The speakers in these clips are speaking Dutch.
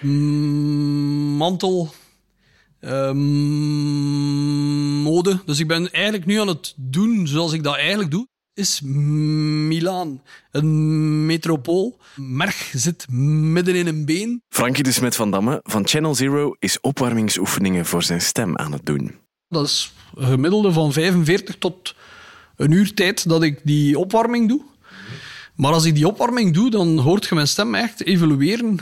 Mm, mantel. Ehm, mode. Dus ik ben eigenlijk nu aan het doen zoals ik dat eigenlijk doe. Is Milaan een metropool? Merg zit midden in een been. Frankie de Smet van Damme van Channel Zero is opwarmingsoefeningen voor zijn stem aan het doen. Dat is een gemiddelde van 45 tot een uur tijd dat ik die opwarming doe. Maar als ik die opwarming doe, dan hoort je mijn stem echt evolueren.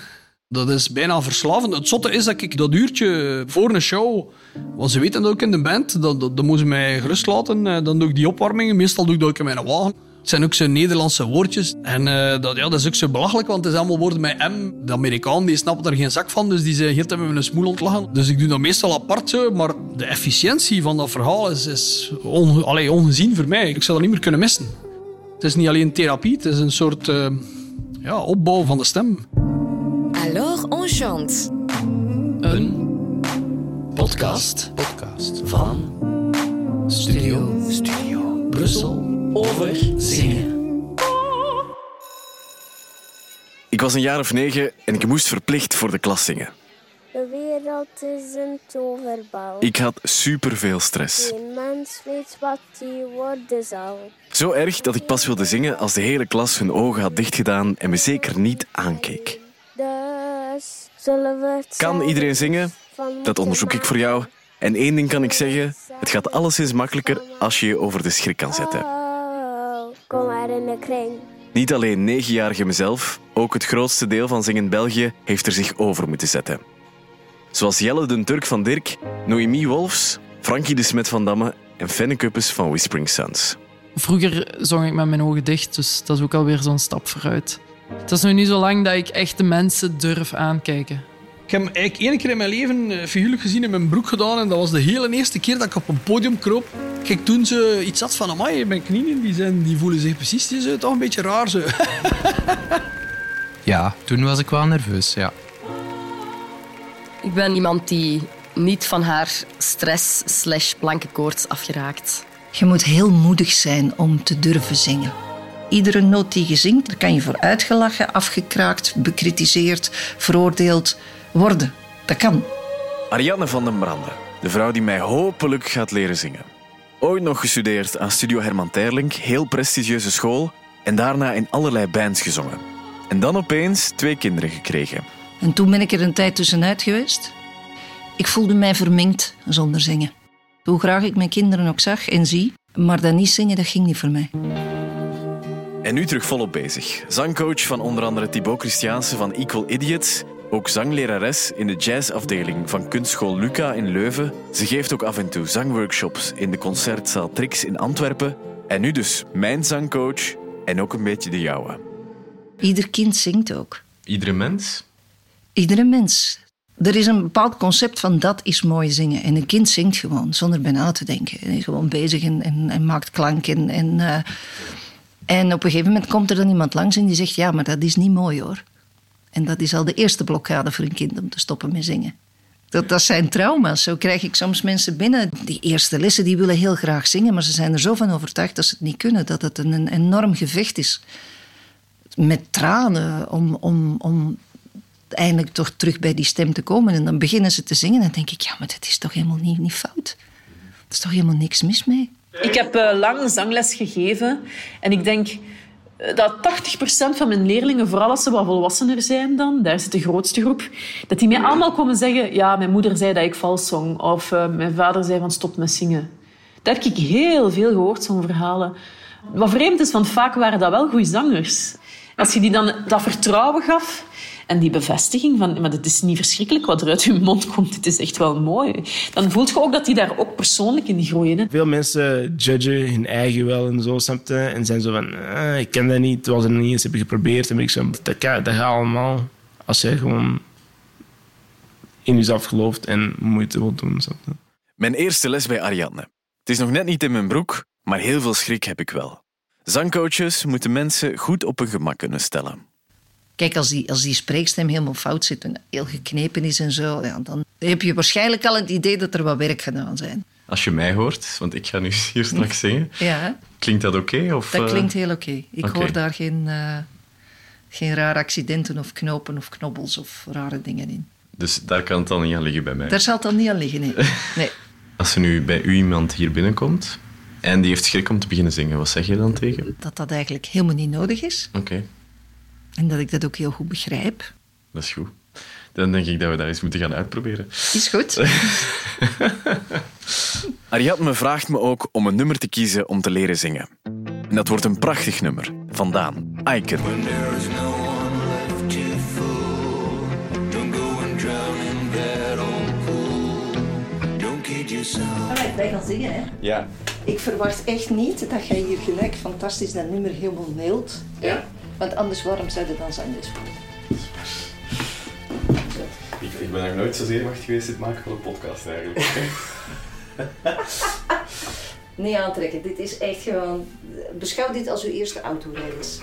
Dat is bijna verslavend. Het zotte is dat ik dat uurtje voor een show... Want ze weten dat ook in de band. Dan, moeten ze mij gerust laten. Eh, Dan doe ik die opwarmingen. Meestal doe ik dat in mijn wagen. Het zijn ook zo Nederlandse woordjes. En eh, dat, ja, dat is ook zo belachelijk, want het is allemaal woorden met M. De Amerikaan die snapt er geen zak van, dus die zei, hier hebben we een smoel ontlachen. Dus ik doe dat meestal apart maar de efficiëntie van dat verhaal is, is onge- ongezien voor mij. Ik zou dat niet meer kunnen missen. Het is niet alleen therapie, het is een soort eh, ja, opbouw van de stem. Alors on chante. Een Podcast. Podcast van Studio Studio Brussel over zingen. Ik was een jaar of negen en ik moest verplicht voor de klas zingen. De wereld is een toverbal. Ik had superveel stress. Geen mens weet wat hij worden zal. Zo erg dat ik pas wilde zingen als de hele klas hun ogen had dichtgedaan en me zeker niet aankeek. Dus zullen we het Kan iedereen zingen? Dat onderzoek ik voor jou. En één ding kan ik zeggen: het gaat alleszins makkelijker als je je over de schrik kan zetten. Oh, kom maar in de kring. Niet alleen negenjarige mezelf, ook het grootste deel van Zingen België heeft er zich over moeten zetten. Zoals Jelle den Turk van Dirk, Noemi Wolfs, Frankie de Smet van Damme en Fenne Kuppes van Whispering Suns. Vroeger zong ik met mijn ogen dicht, dus dat is ook alweer zo'n stap vooruit. Het is nu niet zo lang dat ik echt de mensen durf aankijken. Ik heb eigenlijk één keer in mijn leven eh, figuurlijk gezien in mijn broek gedaan. En dat was de hele eerste keer dat ik op een podium kroop. Kijk, toen ze iets had van, amai, mijn knieën die zijn, die voelen zich precies die zijn toch een beetje raar. Zo. Ja, toen was ik wel nerveus, ja. Ik ben iemand die niet van haar stress slash blanke koorts afgeraakt. Je moet heel moedig zijn om te durven zingen. Iedere noot die je zingt, daar kan je voor uitgelachen, afgekraakt, bekritiseerd, veroordeeld worden. Dat kan. Ariane van den Brande, de vrouw die mij hopelijk gaat leren zingen. Ooit nog gestudeerd aan Studio Herman Terlink, heel prestigieuze school, en daarna in allerlei bands gezongen. En dan opeens twee kinderen gekregen. En toen ben ik er een tijd tussenuit geweest. Ik voelde mij verminkt zonder zingen. Hoe graag ik mijn kinderen ook zag en zie, maar dat niet zingen, dat ging niet voor mij. En nu terug volop bezig. Zangcoach van onder andere Thibaut Christiaanse van Equal Idiots. Ook zanglerares in de jazzafdeling van kunstschool Luca in Leuven. Ze geeft ook af en toe zangworkshops in de concertzaal Trix in Antwerpen. En nu dus mijn zangcoach en ook een beetje de jouwe. Ieder kind zingt ook. Iedere mens? Iedere mens. Er is een bepaald concept van dat is mooi zingen. En een kind zingt gewoon, zonder bij na te denken. Is gewoon bezig en, en, en maakt klank. En, en, eh, en op een gegeven moment komt er dan iemand langs en die zegt... ja, maar dat is niet mooi hoor. En dat is al de eerste blokkade voor een kind om te stoppen met zingen. Dat, dat zijn trauma's. Zo krijg ik soms mensen binnen. Die eerste lessen die willen heel graag zingen... maar ze zijn er zo van overtuigd dat ze het niet kunnen. Dat het een, een enorm gevecht is. Met tranen om... om, om eindelijk toch terug bij die stem te komen. En dan beginnen ze te zingen en dan denk ik, ja, maar dat is toch helemaal niet, niet fout. Er is toch helemaal niks mis mee. Ik heb eh, lang zangles gegeven en ik denk eh, dat 80% van mijn leerlingen, vooral als ze wat volwassener zijn dan, daar zit de grootste groep, dat die mij allemaal komen zeggen, ja, mijn moeder zei dat ik vals zong, of eh, mijn vader zei van stop met zingen. Dat heb ik heel veel gehoord, zo'n verhalen. Wat vreemd is, want vaak waren dat wel goede zangers. Als je die dan dat vertrouwen gaf en die bevestiging van, maar het is niet verschrikkelijk wat er uit je mond komt, het is echt wel mooi. Dan voelt je ook dat die daar ook persoonlijk in groeien. Hè. Veel mensen judgen hun eigen wel en zo, snap je? En zijn zo van, ah, ik ken dat niet, terwijl ze het niet eens hebben geprobeerd. En ik zo, dat, gaat allemaal als je gewoon in jezelf gelooft en moeite wilt doen, snap je? Mijn eerste les bij Ariadne. Het is nog net niet in mijn broek, maar heel veel schrik heb ik wel. Zangcoaches moeten mensen goed op hun gemak kunnen stellen. Kijk, als die, als die spreekstem helemaal fout zit en heel geknepen is en zo, ja, dan heb je waarschijnlijk al het idee dat er wat werk gedaan zijn. Als je mij hoort, want ik ga nu hier straks zingen, Ja, klinkt dat oké? of, dat eh, klinkt heel oké. Ik hoor daar geen, eh, Geen rare accidenten of knopen of knobbels of rare dingen in. Dus daar kan het dan niet aan liggen bij mij. Daar zal het dan niet aan liggen, nee. nee. Als er nu bij u iemand hier binnenkomt en die heeft schrik om te beginnen zingen, wat zeg je dan tegen? Dat dat eigenlijk helemaal niet nodig is. Oké, En dat ik dat ook heel goed begrijp. dat is goed. Dan denk ik dat we dat eens moeten gaan uitproberen. Is goed. Ariadne vraagt me ook om een nummer te kiezen om te leren zingen. En dat wordt een prachtig nummer. Vandaan, Icon. Wij gaan zingen, hè? Ja. Ik verwacht echt niet dat jij hier gelijk fantastisch dat nummer helemaal neelt. Ja. Want anders, waarom zou je dan zangles Ik, ik ben nog nooit zo zenuwachtig geweest in het maken van een podcast eigenlijk. Nee aantrekken. Dit is echt gewoon... Beschouw dit als uw eerste autoreis.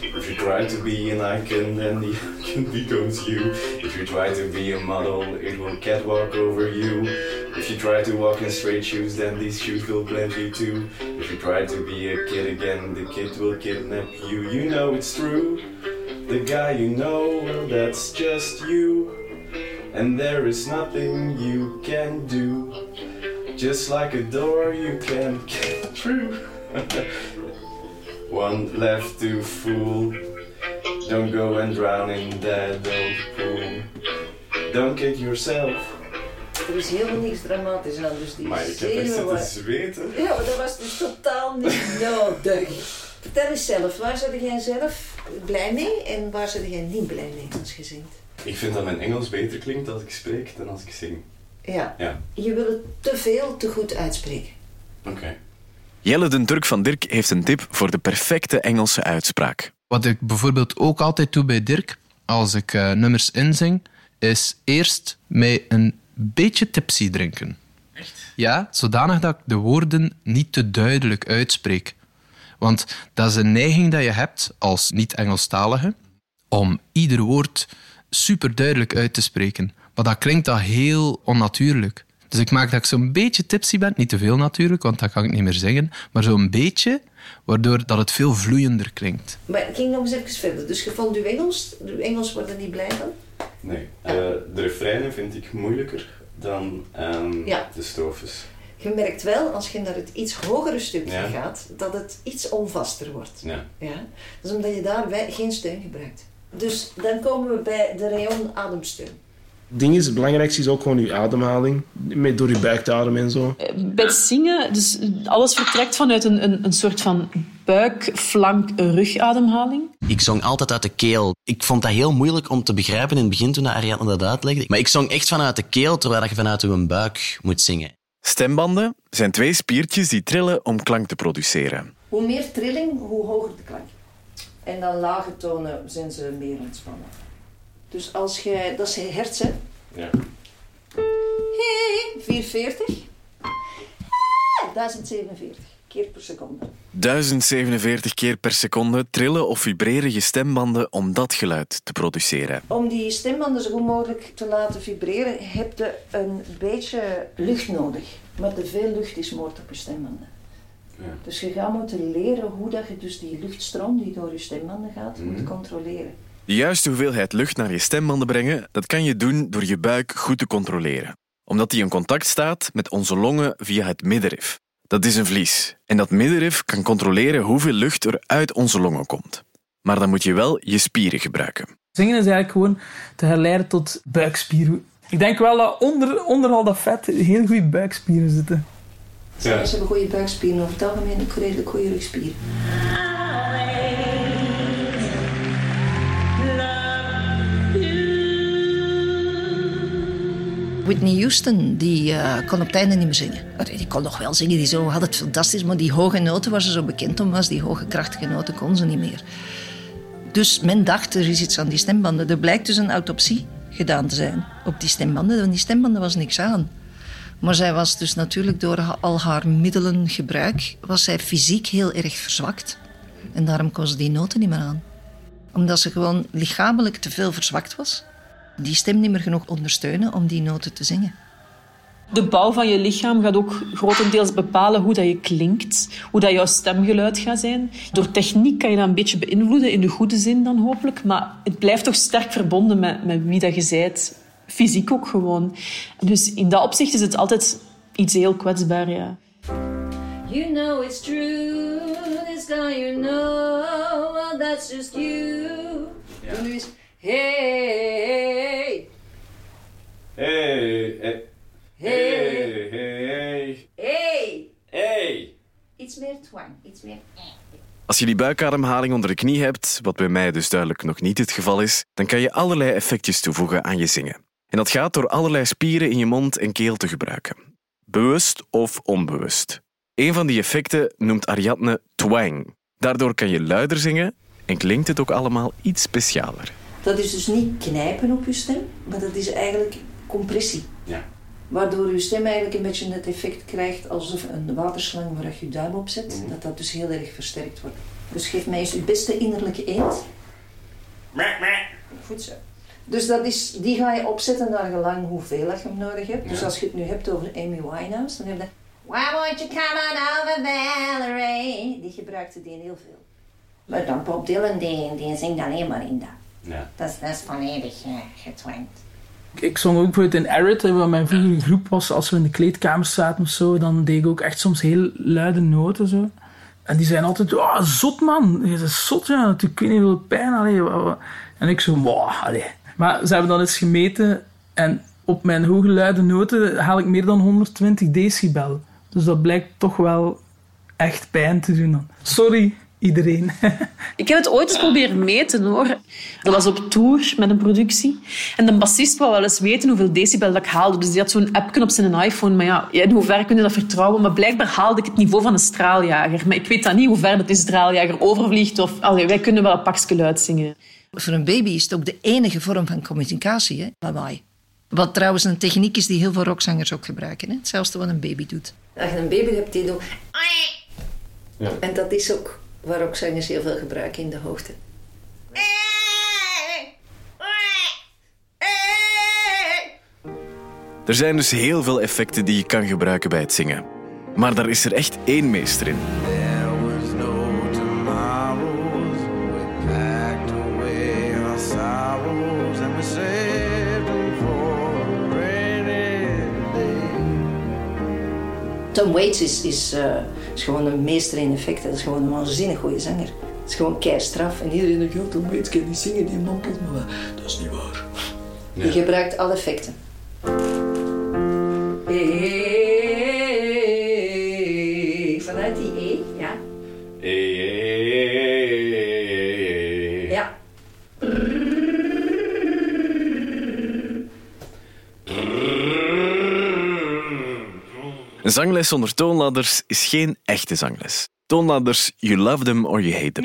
If you try to be an icon, then the icon becomes you. If you try to be a model, it will catwalk over you. You try to walk in straight shoes, then these shoes will blend you too. If you try to be a kid again, the kid will kidnap you. You know it's true. The guy you know, well, that's just you. And there is nothing you can do. Just like a door you can't get through. One left to fool. Don't go and drown in that old pool. Don't kick yourself. Er is helemaal niks dramatisch aan, dus die Maar ik heb echt zitten zweten. Ja, maar dat was dus totaal niet nodig. Vertel eens zelf, waar zit jij zelf blij mee en waar zit jij niet blij mee als je zingt? Ik vind dat mijn Engels beter klinkt als ik spreek dan als ik zing. Ja, Ja, je wil het te veel te goed uitspreken. oké. Jelle den Turk van Dirk heeft een tip voor de perfecte Engelse uitspraak. Wat ik bijvoorbeeld ook altijd doe bij Dirk, als ik eh, nummers inzing, is eerst mij een beetje tipsy drinken. Echt? Ja, zodanig dat ik de woorden niet te duidelijk uitspreek. Want dat is een neiging dat je hebt als niet-Engelstalige om ieder woord super duidelijk uit te spreken. Maar dat klinkt dan heel onnatuurlijk. Dus ik maak dat ik zo'n beetje tipsy ben. Niet te veel natuurlijk, want dan kan ik niet meer zingen. Maar zo'n beetje, waardoor dat het veel vloeiender klinkt. Maar ik ging nog eens even verder. Dus je vond uw Engels, uw Engels wordt er niet blij van? Nee, eh, de refreinen vind ik moeilijker dan ehm, Ja. de strofes. Je merkt wel, als je naar het iets hogere stukje Ja. gaat, dat het iets onvaster wordt. Ja. Ja? Dat is omdat je daar geen steun gebruikt. Dus dan komen we bij de rayon ademsteun. Het ding is, het belangrijkste is ook gewoon je ademhaling. Met, door je buik te ademen en zo. Bij het zingen, dus alles vertrekt vanuit een, een, een soort van buik, flank, rugademhaling. Ik zong altijd uit de keel. Ik vond dat heel moeilijk om te begrijpen in het begin toen Ariadne dat uitlegde. Maar ik zong echt vanuit de keel, terwijl je vanuit je buik moet zingen. Stembanden zijn twee spiertjes die trillen om klank te produceren. Hoe meer trilling, hoe hoger de klank. En dan lage tonen zijn ze meer ontspannen. Dus als jij, dat is hertz, hè? Ja. Hey, 440. Ah, 1047 keer per seconde. 1047 keer per seconde trillen of vibreren je stembanden om dat geluid te produceren. Om die stembanden zo goed mogelijk te laten vibreren, heb je een beetje lucht nodig. Maar te veel lucht is moord op je stembanden. Ja. Dus je gaat moeten leren hoe dat je dus die luchtstroom die door je stembanden gaat, moet controleren. De juiste hoeveelheid lucht naar je stembanden brengen, dat kan je doen door je buik goed te controleren. Omdat die in contact staat met onze longen via het middenrif. Dat is een vlies. En dat middenrif kan controleren hoeveel lucht er uit onze longen komt. Maar dan moet je wel je spieren gebruiken. Zingen is eigenlijk gewoon te herleiden tot buikspieren. Ik denk wel dat onder, onder al dat vet heel goede buikspieren zitten. Ze hebben goede buikspieren, over het algemeen ook redelijk goede rugspieren. Whitney Houston, die eh, kon op het einde niet meer zingen. Die kon nog wel zingen, die zo had het fantastisch, maar die hoge noten waar ze zo bekend om was, die hoge krachtige noten kon ze niet meer. Dus men dacht, er is iets aan die stembanden. Er blijkt dus een autopsie gedaan te zijn op die stembanden, want die stembanden was niks aan. Maar zij was dus natuurlijk door al haar middelengebruik, was zij fysiek heel erg verzwakt. En daarom kon ze die noten niet meer aan. Omdat ze gewoon lichamelijk te veel verzwakt was. Die stem niet meer genoeg ondersteunen om die noten te zingen. De bouw van je lichaam gaat ook grotendeels bepalen hoe dat je klinkt, hoe dat jouw stemgeluid gaat zijn. Door techniek kan je dat een beetje beïnvloeden, in de goede zin dan hopelijk. Maar het blijft toch sterk verbonden met, met wie dat je bent. Fysiek ook gewoon. Dus in dat opzicht is het altijd iets heel kwetsbaar, ja. You know it's true, this guy you know, well that's just you. En nu is, hey, Hey, hey, hey, hey, hey. hey. Iets meer twang, iets meer... Als je die buikademhaling onder de knie hebt, wat bij mij dus duidelijk nog niet het geval is, dan kan je allerlei effectjes toevoegen aan je zingen. En dat gaat door allerlei spieren in je mond en keel te gebruiken. Bewust of onbewust. Een van die effecten noemt Ariadne twang. Daardoor kan je luider zingen en klinkt het ook allemaal iets specialer. Dat is dus niet knijpen op je stem, maar dat is eigenlijk compressie. Ja. Waardoor je stem eigenlijk een beetje het effect krijgt alsof een waterslang waar je duim op zet, dat dat dus heel erg versterkt wordt. Dus geef mij eens uw beste innerlijke eend. Goed zo. Dus dat is, die ga je opzetten naar gelang hoeveel dat je hem nodig hebt. Dus als je het nu hebt over Amy Winehouse, dan heb je... Why won't you come on over Valerie? Die gebruikte die heel veel. Maar dan Bob Dylan, die, die zingt alleen maar in dat. Ja. Dat is, dat is volledig uh, getwangt. Ik zong ook bijvoorbeeld in Arid, waar mijn vroegere groep was. Als we in de kleedkamer zaten of zo, dan deed ik ook echt soms heel luide noten. Zo. En die zijn altijd, oh, zot man, je bent zot, ja, natuurlijk weet niet veel pijn. Allee, wa- wa." En ik zo, wow, allee. Maar ze hebben dan eens gemeten en op mijn hoge luide noten haal ik meer dan 120 decibel. Dus dat blijkt toch wel echt pijn te doen. Dan. Sorry, iedereen. Ik heb het ooit eens proberen meten hoor. Dat was op tour met een productie. En de bassist wou wel eens weten hoeveel decibel dat ik haalde. Dus die had zo'n appje op zijn iPhone. Maar ja, in hoeverre kun je dat vertrouwen? Maar blijkbaar haalde ik het niveau van een straaljager. Maar ik weet dan niet hoe ver dat die straaljager overvliegt. Of, allee, wij kunnen wel een pakje luid zingen. Voor een baby is het ook de enige vorm van communicatie, hè? lawaai. Wat trouwens een techniek is die heel veel rockzangers ook gebruiken. Hè? Hetzelfde wat een baby doet. Als je een baby hebt, die doet... Ja. En dat is ook waar rockzangers heel veel gebruiken in de hoogte. Er zijn dus heel veel effecten die je kan gebruiken bij het zingen. Maar daar is er echt één meester in. Tom Waits is, is, eh, is gewoon een meester in effecten. Dat is gewoon een waanzinnig goede zanger. Het is gewoon keistraf. En iedereen denkt, ja, Tom Waits kan niet zingen, die mompelt maar wat. Dat is niet waar. Die gebruikt alle effecten. Vanuit die E, ja. Zangles zonder toonladders is geen echte zangles. Toonladders, you love them or you hate them.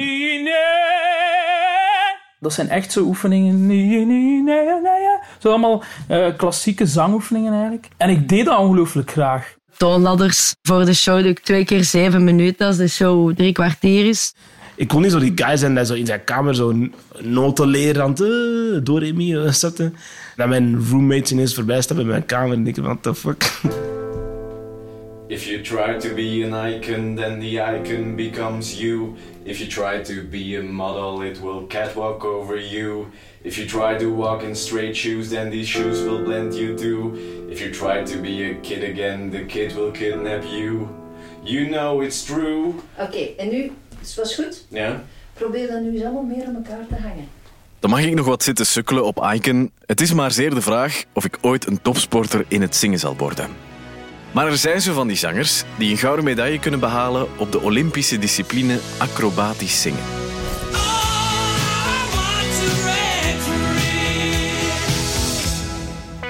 Dat zijn echt zo oefeningen. Nee, nee, nee, nee, nee. Zo allemaal eh, klassieke zangoefeningen eigenlijk. En ik deed dat ongelooflijk graag. Toonladders voor de show doe ik twee keer zeven minuten als de show drie kwartier is. Ik kon niet zo die guy zijn die zo in zijn kamer zo noten leren aan het uh, door Remy uh, zetten. Dat mijn roommate ineens voorbij stappen in mijn kamer en ik denk, what the fuck. If you try to be an icon, then the icon becomes you. If you try to be a model, it will catwalk over you. If you try to walk in straight shoes, then these shoes will blend you too. If you try to be a kid again, the kid will kidnap you. You know it's true. Oké, en nu, het was goed. Ja? Probeer dan nu eens allemaal meer aan elkaar te hangen. Dan mag ik nog wat zitten sukkelen op Icon. Het is maar zeer de vraag of ik ooit een topsporter in het zingen zal worden. Maar er zijn zo van die zangers die een gouden medaille kunnen behalen op de Olympische discipline acrobatisch zingen.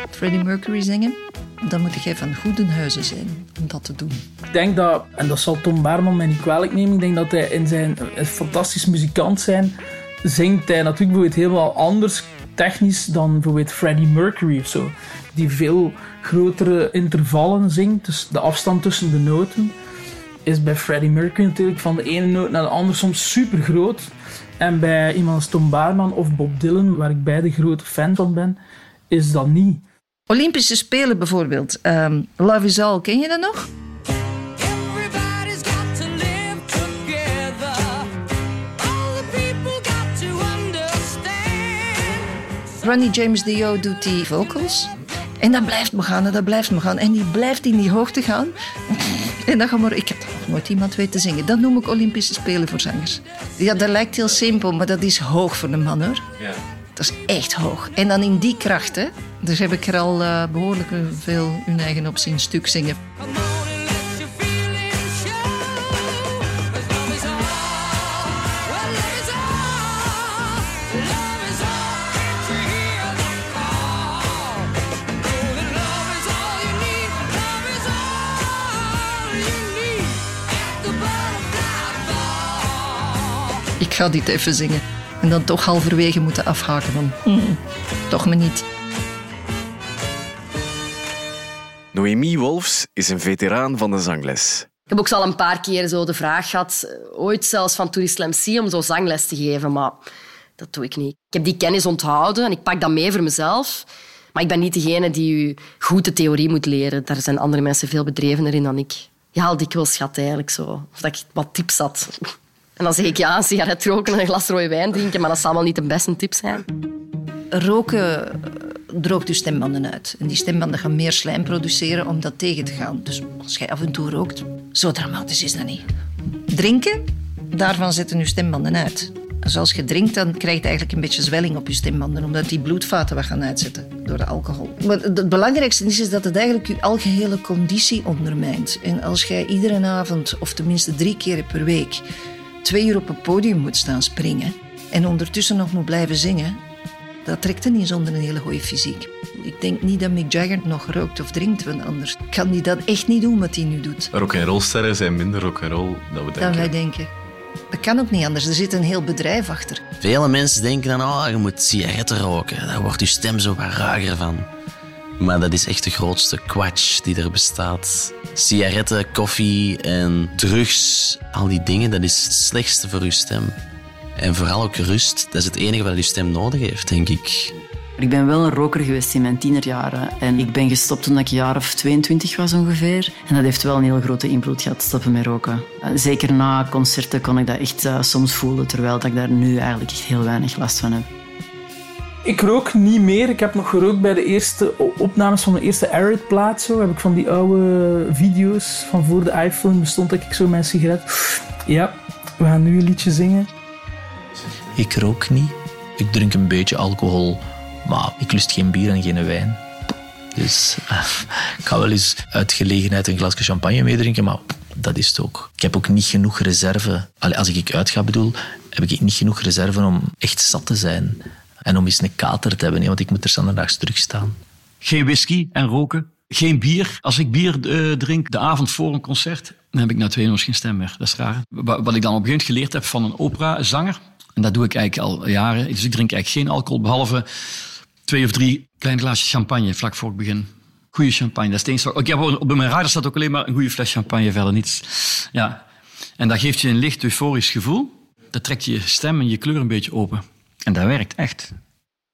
Freddie Mercury zingen, dan moet jij van goede huizen zijn om dat te doen. Ik denk dat, en dat zal Tom Baarman mij niet kwalijk nemen, ik denk dat hij in zijn een fantastisch muzikant zijn, zingt hij natuurlijk bijvoorbeeld helemaal anders technisch dan bijvoorbeeld Freddie Mercury of zo. Die veel grotere intervallen zingt, dus de afstand tussen de noten is bij Freddie Mercury natuurlijk van de ene noot naar de andere soms super groot. En bij iemand als Tom Baarman of Bob Dylan, waar ik beide grote fan van ben, is dat niet. Olympische Spelen bijvoorbeeld. Ehm, Love is All, ken je dat nog? Ronnie James Dio doet die vocals. En dat blijft me gaan en dat blijft me gaan. En die blijft in die hoogte gaan. En dan gaan maar... Ik heb nog nooit iemand weten zingen. Dat noem ik Olympische Spelen voor zangers. Ja, dat lijkt heel simpel, maar dat is hoog voor een man, hoor. Ja. Dat is echt hoog. En dan in die kracht, hè. Dus heb ik er al eh, behoorlijk veel hun eigen op zien stuk zingen. Ga dit even zingen. En dan toch halverwege moeten afhaken van... "Hmm, toch me niet. Noémie Wolfs is een veteraan van de zangles. Ik heb ook al een paar keer zo de vraag gehad, eh, ooit zelfs van Tourist MC, om zo zangles te geven, maar dat doe ik niet. Ik heb die kennis onthouden en ik pak dat mee voor mezelf. Maar ik ben niet degene die u goed de theorie moet leren. Daar zijn andere mensen veel bedrevener in dan ik. Je haalt dikwijls schat eigenlijk zo. Of dat ik wat tips had. En dan zeg ik ja, een sigaret roken en een glas rode wijn drinken, maar dat zal wel niet de beste tip zijn. Roken droogt je stembanden uit. En die stembanden gaan meer slijm produceren om dat tegen te gaan. Dus als jij af en toe rookt, zo dramatisch is dat niet. Drinken, daarvan zetten je stembanden uit. Dus als je drinkt, dan krijg je eigenlijk een beetje zwelling op je stembanden, omdat die bloedvaten wat gaan uitzetten door de alcohol. Maar het belangrijkste is, is dat het eigenlijk je algehele conditie ondermijnt. En als jij iedere avond, of tenminste drie keer per week, twee uur op een podium moet staan springen en ondertussen nog moet blijven zingen, dat trekt er niet zonder een hele goede fysiek. Ik denk niet dat Mick Jagger nog rookt of drinkt, want anders kan hij dat echt niet doen wat hij nu doet. Rock'n'roll-sterren zijn minder rock'n'roll dan we Dan denken. wij denken. Dat kan ook niet anders. Er zit een heel bedrijf achter. Vele mensen denken dan, oh, je moet sigaretten roken. Daar wordt je stem zo wat ruiger van. Maar dat is echt de grootste kwatsch die er bestaat. Sigaretten, koffie en drugs, al die dingen, dat is het slechtste voor je stem. En vooral ook rust, dat is het enige wat je stem nodig heeft, denk ik. Ik ben wel een roker geweest in mijn tienerjaren. En ik ben gestopt toen ik een jaar of 22 was ongeveer. En dat heeft wel een heel grote invloed gehad, stoppen met roken. Eh, Zeker na concerten kon ik dat echt eh, soms voelen, terwijl ik daar nu eigenlijk echt heel weinig last van heb. Ik rook niet meer. Ik heb nog gerookt bij de eerste opnames van mijn eerste Arid-plaat. Zo heb ik van die oude video's van voor de iPhone bestond ik zo mijn sigaret. Ja, we gaan nu een liedje zingen. Ik rook niet. Ik drink een beetje alcohol, maar ik lust geen bier en geen wijn. Dus eh, ik ga wel eens uit gelegenheid een glasje champagne meedrinken, maar dat is het ook. Ik heb ook niet genoeg reserve. Allee, als ik uitga bedoel, heb ik niet genoeg reserve om echt zat te zijn. En om eens een kater te hebben, want ik moet er zondags terug staan. Geen whisky en roken. Geen bier. Als ik bier eh, drink de avond voor een concert, dan heb ik na twee uur geen stem meer. Dat is raar. Wa- Wat ik dan op een gegeven moment geleerd heb van een operazanger, en dat doe ik eigenlijk al jaren. Dus ik drink eigenlijk geen alcohol, behalve twee of drie kleine glaasjes champagne vlak voor ik begin. Goede champagne, dat is het wat- Ik heb op mijn radar staat ook alleen maar een goede fles champagne, verder niets. Ja. En dat geeft je een licht euforisch gevoel. Dat trekt je stem en je kleur een beetje open. En dat werkt echt.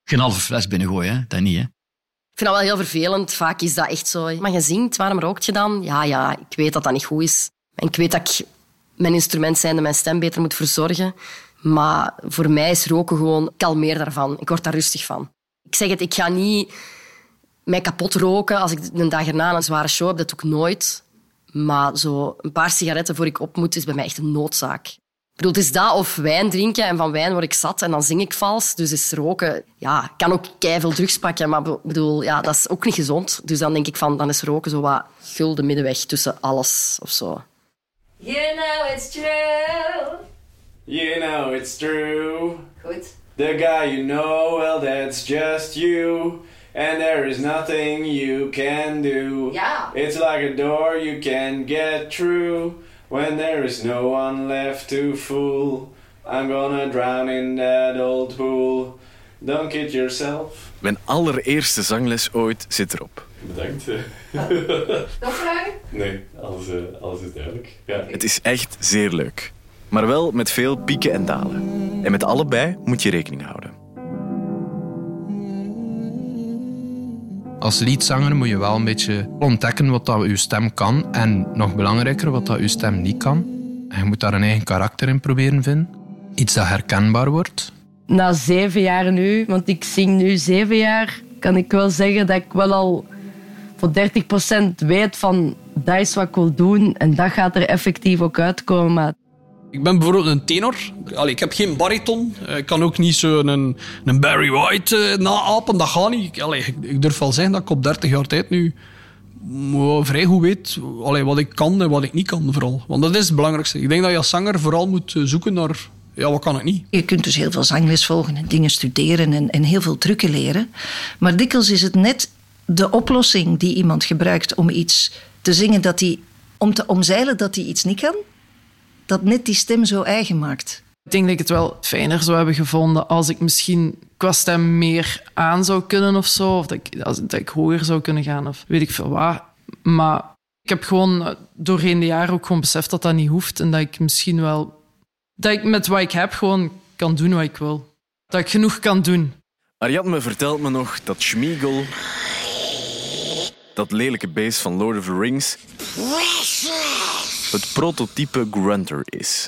Geen halve fles binnengooien, hè? dat niet. Hè? Ik vind dat wel heel vervelend. Vaak is dat echt zo. Maar je zingt, waarom rookt je dan? Ja, ja, ik weet dat dat niet goed is. En ik weet dat ik mijn instrument zijnde mijn stem beter moet verzorgen. Maar voor mij is roken gewoon... Ik kalmeer daarvan. Ik word daar rustig van. Ik zeg het, ik ga niet mij kapot roken als ik een dag erna een zware show heb. Dat doe ik nooit. Maar zo een paar sigaretten voor ik op moet, is bij mij echt een noodzaak. Ik bedoel, het is dat of wijn drinken en van wijn word ik zat en dan zing ik vals. Dus is roken... Ja, ik kan ook keiveel drugs pakken, maar ik bedoel, ja, dat is ook niet gezond. Dus dan denk ik van, dan is roken zo wat gulden middenweg tussen alles of zo. You know it's true. You know it's true. Goed. The guy you know, well, that's just you. And there is nothing you can do. Yeah. It's like a door you can get through. When there is no one left to fool. I'm gonna drown in that old pool. Don't kid yourself. Mijn allereerste zangles ooit zit erop. Bedankt. Nog vragen? nee, alles, eh, alles is duidelijk. Ja. Het is echt zeer leuk. Maar wel met veel pieken en dalen. En met allebei moet je rekening houden. Als leadzanger moet je wel een beetje ontdekken wat dat je stem kan. En nog belangrijker, wat dat je stem niet kan. En je moet daar een eigen karakter in proberen vinden. Iets dat herkenbaar wordt. Na zeven jaar nu, want ik zing nu zeven jaar, kan ik wel zeggen dat ik wel al voor 30% weet van dat is wat ik wil doen en dat gaat er effectief ook uitkomen. Maar Ik ben bijvoorbeeld een tenor. Allee, ik heb geen bariton. Eh, Ik kan ook niet zo een, een Barry White eh, naapen. Dat gaat niet. Allee, ik, durf wel zeggen dat ik op 30 jaar tijd nu vrij goed weet wat ik kan en wat ik niet kan vooral. Want dat is het belangrijkste. Ik denk dat je als zanger vooral moet eh, zoeken naar... Ja, wat kan ik niet? Je kunt dus heel veel zangles volgen en dingen studeren en, en heel veel trucken leren. Maar dikwijls is het net de oplossing die iemand gebruikt om iets te zingen dat hij, om te omzeilen dat hij iets niet kan, dat net die stem zo eigen maakt. Ik denk dat ik het wel fijner zou hebben gevonden als ik misschien qua stem meer aan zou kunnen of zo. Of dat ik, als, dat ik hoger zou kunnen gaan of weet ik veel wat. Maar ik heb gewoon doorheen de jaren ook gewoon beseft dat dat niet hoeft. En dat ik misschien wel... Dat ik met wat ik heb gewoon kan doen wat ik wil. Dat ik genoeg kan doen. Ariadne vertelt me nog dat Schmiegel, dat lelijke beest van Lord of the Rings, het prototype grunter is.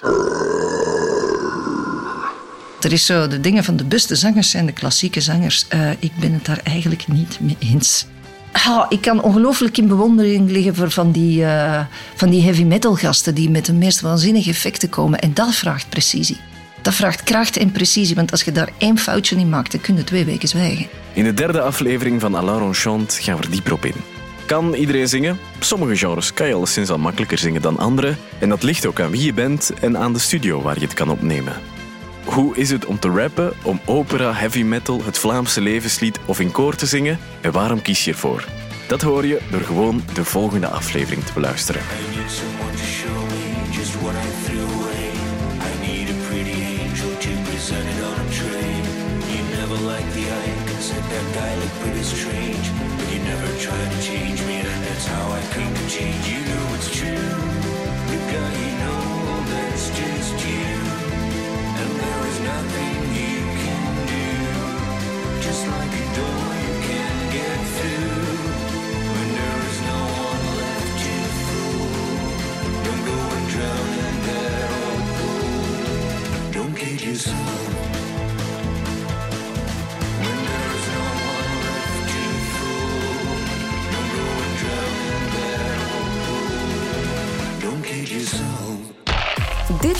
Er is zo, de dingen van de beste zangers zijn de klassieke zangers. Eh, ik ben het daar eigenlijk niet mee eens. Ah, ik kan ongelooflijk in bewondering liggen voor van die, eh, van die heavy metal gasten die met de meest waanzinnige effecten komen. En dat vraagt precisie. Dat vraagt kracht en precisie, want als je daar één foutje in maakt, dan kun je twee weken zwijgen. In de derde aflevering van Alors on Chante gaan we er dieper op in. Kan iedereen zingen? Sommige genres kan je alleszins al makkelijker zingen dan andere. En dat ligt ook aan wie je bent en aan de studio waar je het kan opnemen. Hoe is het om te rappen, om opera, heavy metal, het Vlaamse levenslied of in koor te zingen? En waarom kies je ervoor? Dat hoor je door gewoon de volgende aflevering te beluisteren. That's how I came to change. You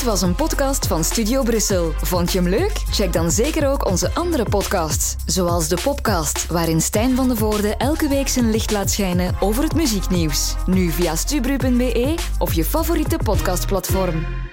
was een podcast van Studio Brussel. Vond je hem leuk? Check dan zeker ook onze andere podcasts, zoals de Popcast, waarin Stijn van de Voorde elke week zijn licht laat schijnen over het muzieknieuws. Nu via stubru.be of je favoriete podcastplatform.